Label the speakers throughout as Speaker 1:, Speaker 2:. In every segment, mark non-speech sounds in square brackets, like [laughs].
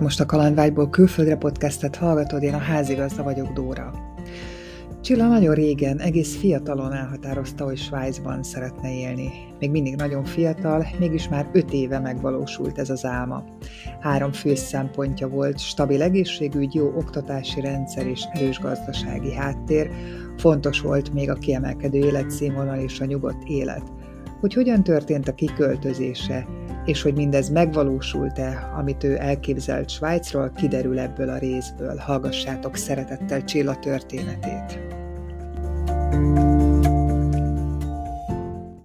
Speaker 1: Te most a Kalandvágyból külföldre podcastet hallgatod, én a házigazda vagyok, Dóra. Csilla nagyon régen, egész fiatalon elhatározta, hogy Svájcban szeretne élni. Még mindig nagyon fiatal, mégis már öt éve megvalósult ez az álma. Három fő szempontja volt, stabil egészségügy, jó oktatási rendszer és erős gazdasági háttér, fontos volt még a kiemelkedő életszínvonal és a nyugodt élet. Hogy hogyan történt a kiköltözése, és hogy mindez megvalósult-e, amit ő elképzelt Svájcról, kiderül ebből a részből. Hallgassátok szeretettel Csilla történetét.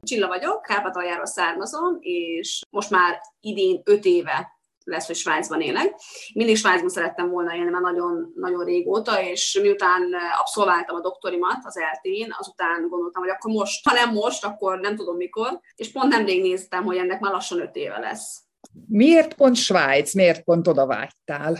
Speaker 2: Csilla vagyok, Kárpátaljáról származom, és most már idén öt éve lesz, hogy Svájcban élek. Mindig Svájcban szerettem volna élni, már nagyon, nagyon régóta, és miután abszolváltam a doktorimat az eltén, azután gondoltam, hogy akkor most, ha nem most, akkor nem tudom mikor, és pont nemrég néztem, hogy ennek már lassan öt éve lesz.
Speaker 1: Miért pont Svájc? Miért pont oda vágytál?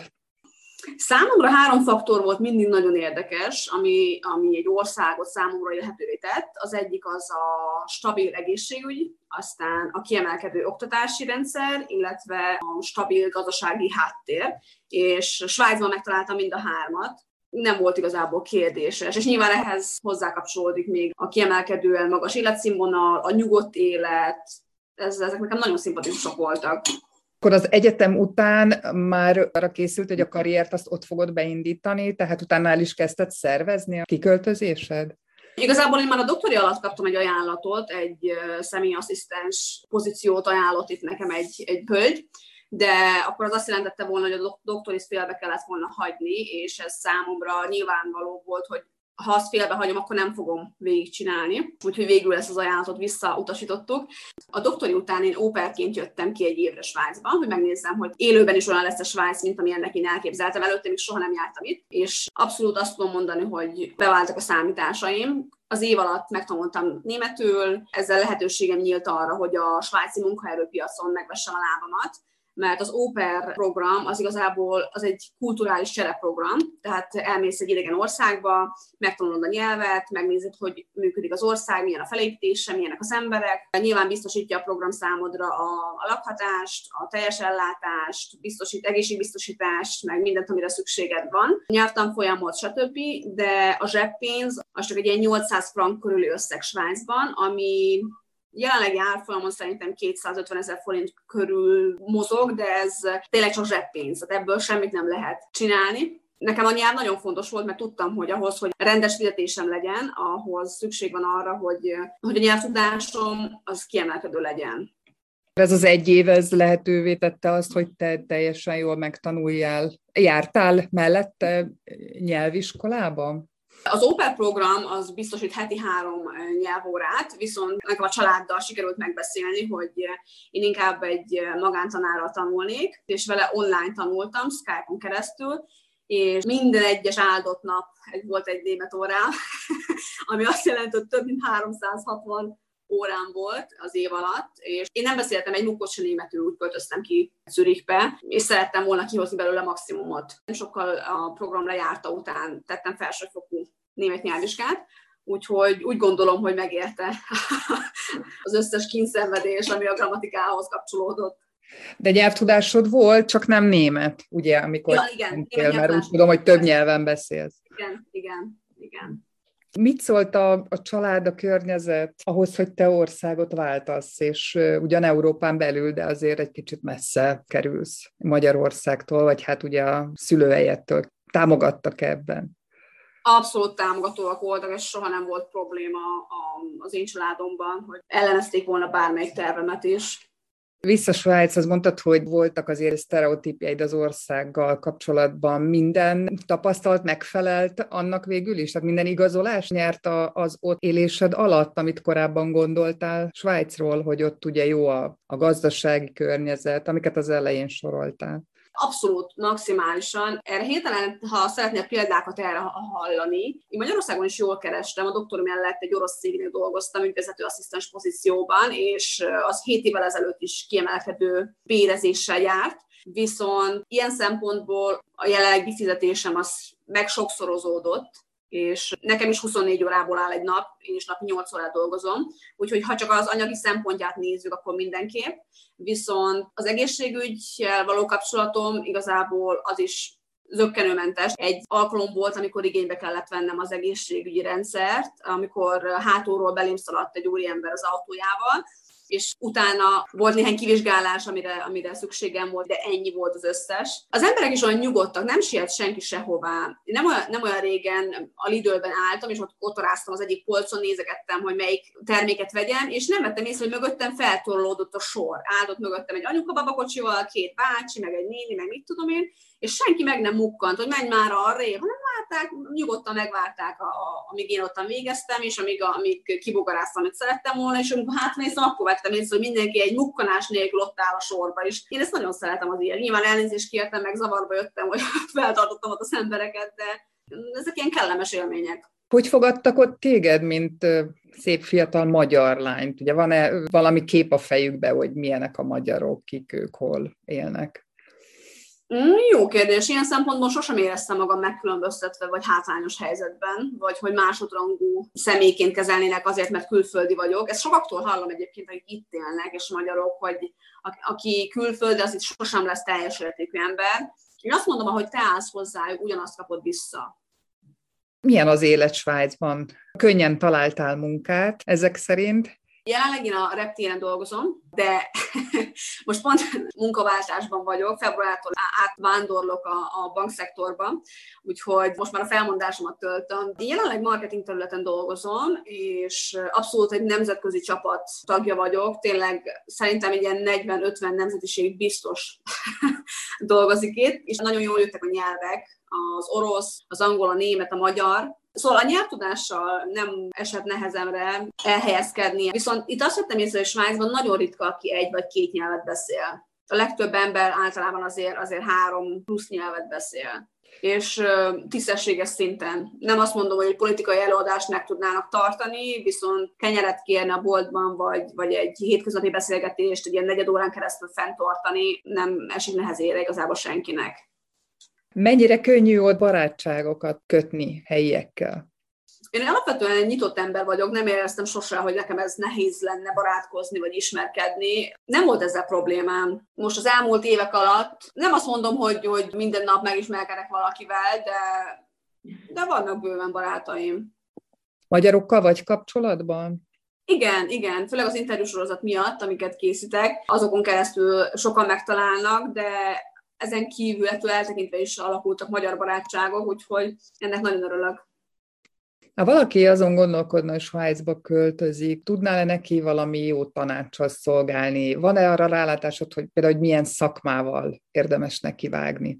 Speaker 2: Számomra három faktor volt mindig nagyon érdekes, ami, ami egy országot számomra élhetővé tett. Az egyik az a stabil egészségügy, aztán a kiemelkedő oktatási rendszer, illetve a stabil gazdasági háttér, és Svájcban megtaláltam mind a hármat, nem volt igazából kérdéses. És nyilván ehhez hozzákapcsolódik még a kiemelkedően magas életszínvonal, a nyugodt élet, ez, ezek nekem nagyon szimpatikusok voltak
Speaker 1: akkor az egyetem után már arra készült, hogy a karriert azt ott fogod beindítani, tehát utána el is kezdted szervezni a kiköltözésed?
Speaker 2: Igazából én már a doktori alatt kaptam egy ajánlatot, egy személyasszisztens pozíciót ajánlott itt nekem egy, egy hölgy, de akkor az azt jelentette volna, hogy a doktoris félbe kellett volna hagyni, és ez számomra nyilvánvaló volt, hogy ha azt félbehagyom, akkor nem fogom végigcsinálni. Úgyhogy végül ezt az ajánlatot visszautasítottuk. A doktori után én óperként jöttem ki egy évre Svájcba, hogy megnézzem, hogy élőben is olyan lesz a Svájc, mint amilyennek én elképzeltem. Előtte még soha nem jártam itt, és abszolút azt tudom mondani, hogy beváltak a számításaim. Az év alatt megtanultam németül, ezzel lehetőségem nyílt arra, hogy a svájci munkaerőpiacon megvessem a lábamat mert az Oper program az igazából az egy kulturális csereprogram, tehát elmész egy idegen országba, megtanulod a nyelvet, megnézed, hogy működik az ország, milyen a felépítése, milyenek az emberek. Nyilván biztosítja a program számodra a, a lakhatást, a teljes ellátást, biztosít egészségbiztosítást, meg mindent, amire szükséged van. Nyelvtan folyamot, stb., de a zseppénz az csak egy ilyen 800 frank körüli összeg Svájcban, ami jelenlegi árfolyamon szerintem 250 ezer forint körül mozog, de ez tényleg csak zseppénz, tehát ebből semmit nem lehet csinálni. Nekem a nyelv nagyon fontos volt, mert tudtam, hogy ahhoz, hogy rendes fizetésem legyen, ahhoz szükség van arra, hogy, hogy a nyelvtudásom az kiemelkedő legyen.
Speaker 1: Ez az egy év, ez lehetővé tette azt, hogy te teljesen jól megtanuljál. Jártál mellette nyelviskolában?
Speaker 2: Az Opel program az biztosít heti három nyelvórát, viszont nekem a családdal sikerült megbeszélni, hogy én inkább egy magántanárral tanulnék, és vele online tanultam, Skype-on keresztül, és minden egyes áldott nap volt egy német órám, [laughs] ami azt jelenti, hogy több mint 360 órám volt az év alatt, és én nem beszéltem egy munkot se németül, úgy költöztem ki Zürichbe, és szerettem volna kihozni belőle maximumot. Sokkal a program lejárta után tettem felsőfokú német nyelvvizsgát, úgyhogy úgy gondolom, hogy megérte [laughs] az összes kínszenvedés, ami a grammatikához kapcsolódott.
Speaker 1: De nyelvtudásod volt, csak nem német, ugye, amikor
Speaker 2: ja, igen,
Speaker 1: mentél, mert úgy tudom, hogy több nyelven beszélsz.
Speaker 2: Igen, igen, igen.
Speaker 1: Mit szólt a, a család, a környezet ahhoz, hogy te országot váltasz, és ugyan Európán belül, de azért egy kicsit messze kerülsz Magyarországtól, vagy hát ugye a szülőhelyettől. Támogattak ebben?
Speaker 2: Abszolút támogatóak voltak, és soha nem volt probléma az én családomban, hogy ellenezték volna bármelyik tervemet is.
Speaker 1: Vissza Svájchoz mondtad, hogy voltak azért sztereotípjeid az országgal kapcsolatban. Minden tapasztalt megfelelt annak végül is? Tehát minden igazolás nyert az ott élésed alatt, amit korábban gondoltál Svájcról, hogy ott ugye jó a, a gazdasági környezet, amiket az elején soroltál?
Speaker 2: Abszolút maximálisan. Erre hirtelen, ha szeretnél példákat erre hallani, én Magyarországon is jól kerestem, a doktorom mellett egy orosz cégnél dolgoztam, ügyvezető asszisztens pozícióban, és az 7 évvel ezelőtt is kiemelkedő bérezéssel járt, viszont ilyen szempontból a jelenlegi fizetésem az meg és nekem is 24 órából áll egy nap, én is napi 8 órát dolgozom, úgyhogy ha csak az anyagi szempontját nézzük, akkor mindenképp. Viszont az egészségügyel való kapcsolatom igazából az is zöggenőmentes. Egy alkalom volt, amikor igénybe kellett vennem az egészségügyi rendszert, amikor hátulról belém szaladt egy úriember az autójával, és utána volt néhány kivizsgálás, amire, amire szükségem volt, de ennyi volt az összes. Az emberek is olyan nyugodtak, nem siet senki sehová. Nem olyan, nem olyan régen a Lidlben álltam, és ott kotoráztam az egyik polcon, nézegettem, hogy melyik terméket vegyem, és nem vettem észre, hogy mögöttem feltorlódott a sor. Áldott mögöttem egy anyuka babakocsival, két bácsi, meg egy néni, meg mit tudom én, és senki meg nem mukkant, hogy menj már arrébb, hanem várták, nyugodtan megvárták, a, a, amíg én ottan végeztem, és amíg, a, amíg kibogaráztam, amit szerettem volna, és amikor hátnéztem, akkor vettem észre, hogy mindenki egy mukkanás nélkül ott áll a sorba, és én ezt nagyon szeretem az ilyen. Nyilván elnézést kértem, meg zavarba jöttem, hogy [laughs] feltartottam ott az embereket, de ezek ilyen kellemes élmények.
Speaker 1: Hogy fogadtak ott téged, mint szép fiatal magyar lányt? Ugye van-e valami kép a fejükbe, hogy milyenek a magyarok, kik ők, hol élnek?
Speaker 2: Mm, jó kérdés. Ilyen szempontból sosem éreztem magam megkülönböztetve, vagy hátrányos helyzetben, vagy hogy másodrangú személyként kezelnének azért, mert külföldi vagyok. Ezt sokaktól hallom egyébként, akik itt élnek, és magyarok, hogy aki külföldi, az itt sosem lesz teljes értékű ember. Én azt mondom, hogy te állsz hozzájuk, ugyanazt kapod vissza.
Speaker 1: Milyen az élet Svájcban? Könnyen találtál munkát ezek szerint?
Speaker 2: Jelenleg én a reptéren dolgozom, de [laughs] most pont munkaváltásban vagyok, februártól átvándorlok a, a bankszektorba, úgyhogy most már a felmondásomat töltöm. Jelenleg marketing területen dolgozom, és abszolút egy nemzetközi csapat tagja vagyok, tényleg szerintem egy ilyen 40-50 nemzetiség biztos [laughs] dolgozik itt, és nagyon jól jöttek a nyelvek, az orosz, az angol, a német, a magyar, Szóval a nyelvtudással nem esett nehezemre elhelyezkedni. Viszont itt azt vettem észre, hogy Svájcban nagyon ritka, aki egy vagy két nyelvet beszél. A legtöbb ember általában azért, azért három plusz nyelvet beszél és tisztességes szinten. Nem azt mondom, hogy egy politikai előadást meg tudnának tartani, viszont kenyeret kérni a boltban, vagy, vagy egy hétköznapi beszélgetést egy ilyen negyed órán keresztül fenntartani, nem esik nehezére igazából senkinek.
Speaker 1: Mennyire könnyű ott barátságokat kötni helyiekkel?
Speaker 2: Én alapvetően nyitott ember vagyok, nem éreztem sosem, hogy nekem ez nehéz lenne barátkozni vagy ismerkedni. Nem volt ezzel problémám. Most az elmúlt évek alatt nem azt mondom, hogy, hogy minden nap megismerkedek valakivel, de, de vannak bőven barátaim.
Speaker 1: Magyarokkal vagy kapcsolatban?
Speaker 2: Igen, igen, főleg az interjúsorozat miatt, amiket készítek, azokon keresztül sokan megtalálnak, de ezen kívül ettől eltekintve is alakultak magyar barátságok, úgyhogy ennek nagyon örülök.
Speaker 1: Ha valaki azon gondolkodna, hogy Svájcba költözik, tudnál-e neki valami jó tanácsot szolgálni? Van-e arra rálátásod, hogy például hogy milyen szakmával érdemes neki vágni?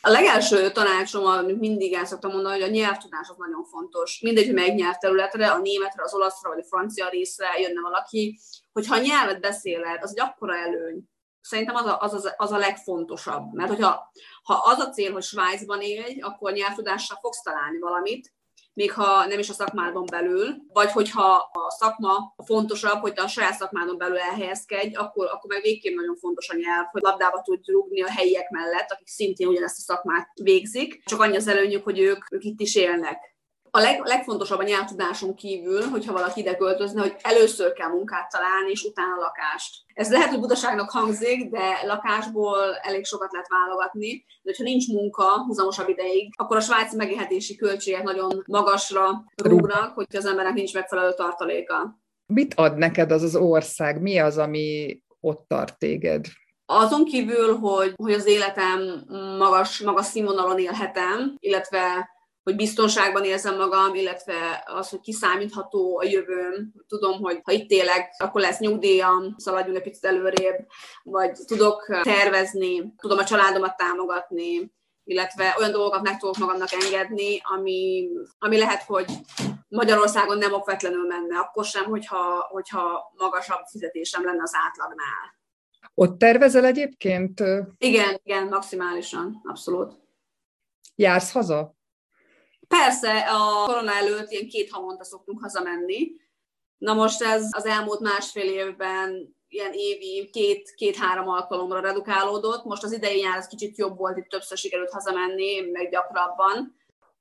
Speaker 2: A legelső tanácsom, amit mindig el szoktam mondani, hogy a nyelvtudás az nagyon fontos. Mindegy, hogy melyik nyelvterületre, a németre, az olaszra vagy a francia részre jönne valaki, hogyha a nyelvet beszéled, az egy akkora előny, Szerintem az a, az, az, az a legfontosabb, mert hogyha ha az a cél, hogy Svájcban élj, akkor nyelvtudással fogsz találni valamit, még ha nem is a szakmádon belül, vagy hogyha a szakma fontosabb, hogy te a saját szakmádon belül elhelyezkedj, akkor, akkor meg végképp nagyon fontos a nyelv, hogy labdába tudj rúgni a helyiek mellett, akik szintén ugyanezt a szakmát végzik. Csak annyi az előnyük, hogy ők, ők itt is élnek a leg, legfontosabb a nyelvtudáson kívül, hogyha valaki ide költözne, hogy először kell munkát találni, és utána lakást. Ez lehet, hogy butaságnak hangzik, de lakásból elég sokat lehet válogatni, de ha nincs munka húzamosabb ideig, akkor a svájci megélhetési költségek nagyon magasra rúgnak, hogyha az embernek nincs megfelelő tartaléka.
Speaker 1: Mit ad neked az az ország? Mi az, ami ott tart téged?
Speaker 2: Azon kívül, hogy, hogy az életem magas, magas színvonalon élhetem, illetve hogy biztonságban érzem magam, illetve az, hogy kiszámítható a jövőm. Tudom, hogy ha itt élek, akkor lesz nyugdíjam, szaladjunk egy picit előrébb, vagy tudok tervezni, tudom a családomat támogatni, illetve olyan dolgokat meg tudok magamnak engedni, ami, ami lehet, hogy Magyarországon nem okvetlenül menne, akkor sem, hogyha, hogyha magasabb fizetésem lenne az átlagnál.
Speaker 1: Ott tervezel egyébként?
Speaker 2: Igen, igen, maximálisan, abszolút.
Speaker 1: Jársz haza?
Speaker 2: Persze, a korona előtt ilyen két havonta szoktunk hazamenni. Na most ez az elmúlt másfél évben ilyen évi két, két-három alkalomra redukálódott. Most az idei nyár az kicsit jobb volt, itt többször sikerült hazamenni, meg gyakrabban.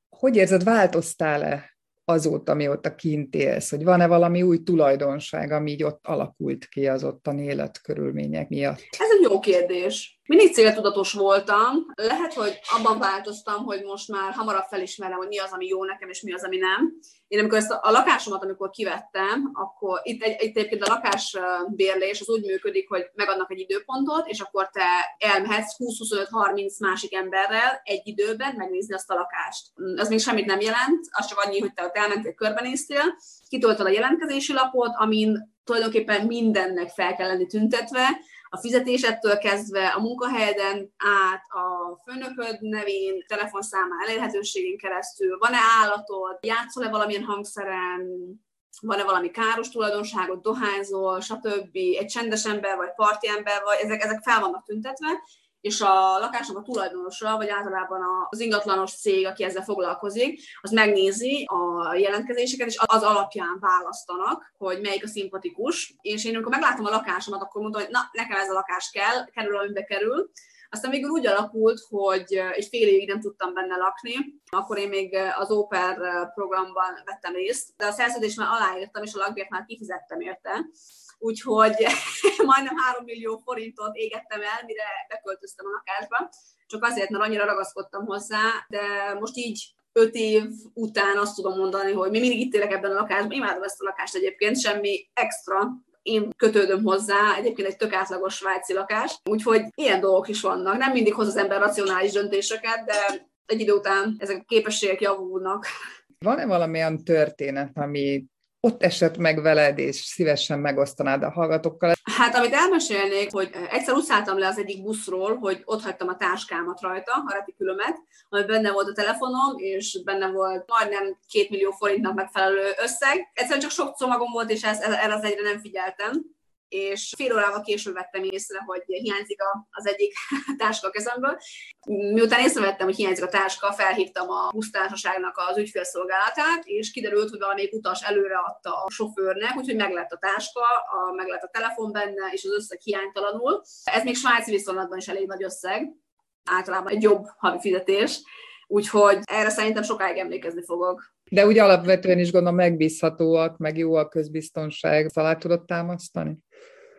Speaker 1: Hogy érzed, változtál-e azóta, mióta kint élsz, hogy van-e valami új tulajdonság, ami így ott alakult ki az ottani életkörülmények miatt?
Speaker 2: Ez egy jó kérdés. Mindig céltudatos voltam. Lehet, hogy abban változtam, hogy most már hamarabb felismerem, hogy mi az, ami jó nekem, és mi az, ami nem. Én amikor ezt a lakásomat, amikor kivettem, akkor itt, egy, itt egyébként a lakásbérlés az úgy működik, hogy megadnak egy időpontot, és akkor te elmehetsz 20-25-30 másik emberrel egy időben megnézni azt a lakást. Az még semmit nem jelent, az csak annyi, hogy te ott elmentél, körbenéztél, kitoltad a jelentkezési lapot, amin tulajdonképpen mindennek fel kell lenni tüntetve, a fizetésettől kezdve a munkahelyeden át, a főnököd nevén, telefonszámá elérhetőségén keresztül, van-e állatod, játszol-e valamilyen hangszeren, van-e valami káros tulajdonságot, dohányzol, stb. Egy csendes ember vagy parti ember vagy, ezek, ezek fel vannak tüntetve, és a lakásnak a tulajdonosa, vagy általában az ingatlanos cég, aki ezzel foglalkozik, az megnézi a jelentkezéseket, és az alapján választanak, hogy melyik a szimpatikus. És én amikor meglátom a lakásomat, akkor mondom, hogy na, nekem ez a lakás kell, kerül, amibe kerül. Aztán végül úgy alakult, hogy egy fél évig nem tudtam benne lakni, akkor én még az Oper programban vettem részt, de a szerződést már aláírtam, és a lakbért már kifizettem érte úgyhogy [laughs] majdnem 3 millió forintot égettem el, mire beköltöztem a lakásba, csak azért, mert annyira ragaszkodtam hozzá, de most így öt év után azt tudom mondani, hogy mi mindig itt élek ebben a lakásban, imádom ezt a lakást egyébként, semmi extra, én kötődöm hozzá, egyébként egy tök átlagos svájci lakás, úgyhogy ilyen dolgok is vannak. Nem mindig hoz az ember racionális döntéseket, de egy idő után ezek a képességek javulnak.
Speaker 1: Van-e valamilyen történet, ami ott esett meg veled, és szívesen megosztanád a hallgatókkal?
Speaker 2: Hát, amit elmesélnék, hogy egyszer úgy le az egyik buszról, hogy ott hagytam a táskámat rajta, a retikülömet, ami benne volt a telefonom, és benne volt majdnem két millió forintnak megfelelő összeg. Egyszerűen csak sok csomagom volt, és ez, erre az egyre nem figyeltem és fél órával később vettem észre, hogy hiányzik az egyik [laughs] táska a kezemből. Miután észrevettem, hogy hiányzik a táska, felhívtam a busztársaságnak az ügyfélszolgálatát, és kiderült, hogy valamelyik utas előreadta a sofőrnek, úgyhogy meg lett a táska, a, meg lett a telefon benne, és az összeg hiánytalanul. Ez még svájci viszonylatban is elég nagy összeg, általában egy jobb havi fizetés, úgyhogy erre szerintem sokáig emlékezni fogok.
Speaker 1: De úgy alapvetően is gondolom megbízhatóak, meg jó a közbiztonság. Alá tudod támasztani?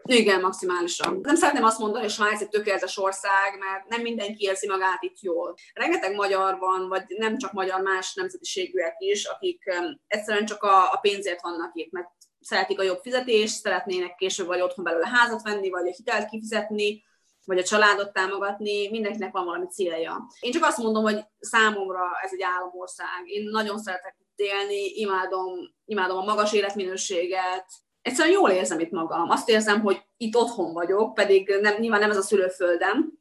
Speaker 2: Igen, maximálisan. Nem szeretném azt mondani, hogy Svájc egy tökéletes ország, mert nem mindenki érzi magát itt jól. Rengeteg magyar van, vagy nem csak magyar, más nemzetiségűek is, akik egyszerűen csak a, a pénzért vannak itt, mert szeretik a jobb fizetést, szeretnének később vagy otthon belőle házat venni, vagy a hitelt kifizetni, vagy a családot támogatni, mindenkinek van valami célja. Én csak azt mondom, hogy számomra ez egy államország. Én nagyon szeretek itt élni, imádom, imádom a magas életminőséget, egyszerűen jól érzem itt magam. Azt érzem, hogy itt otthon vagyok, pedig nem, nyilván nem ez a szülőföldem,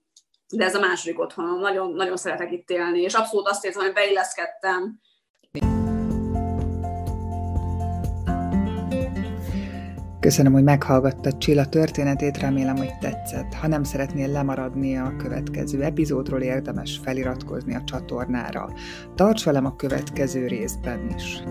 Speaker 2: de ez a második otthonom. Nagyon, nagyon szeretek itt élni, és abszolút azt érzem, hogy beilleszkedtem.
Speaker 1: Köszönöm, hogy meghallgattad Csilla történetét, remélem, hogy tetszett. Ha nem szeretnél lemaradni a következő epizódról, érdemes feliratkozni a csatornára. Tarts velem a következő részben is.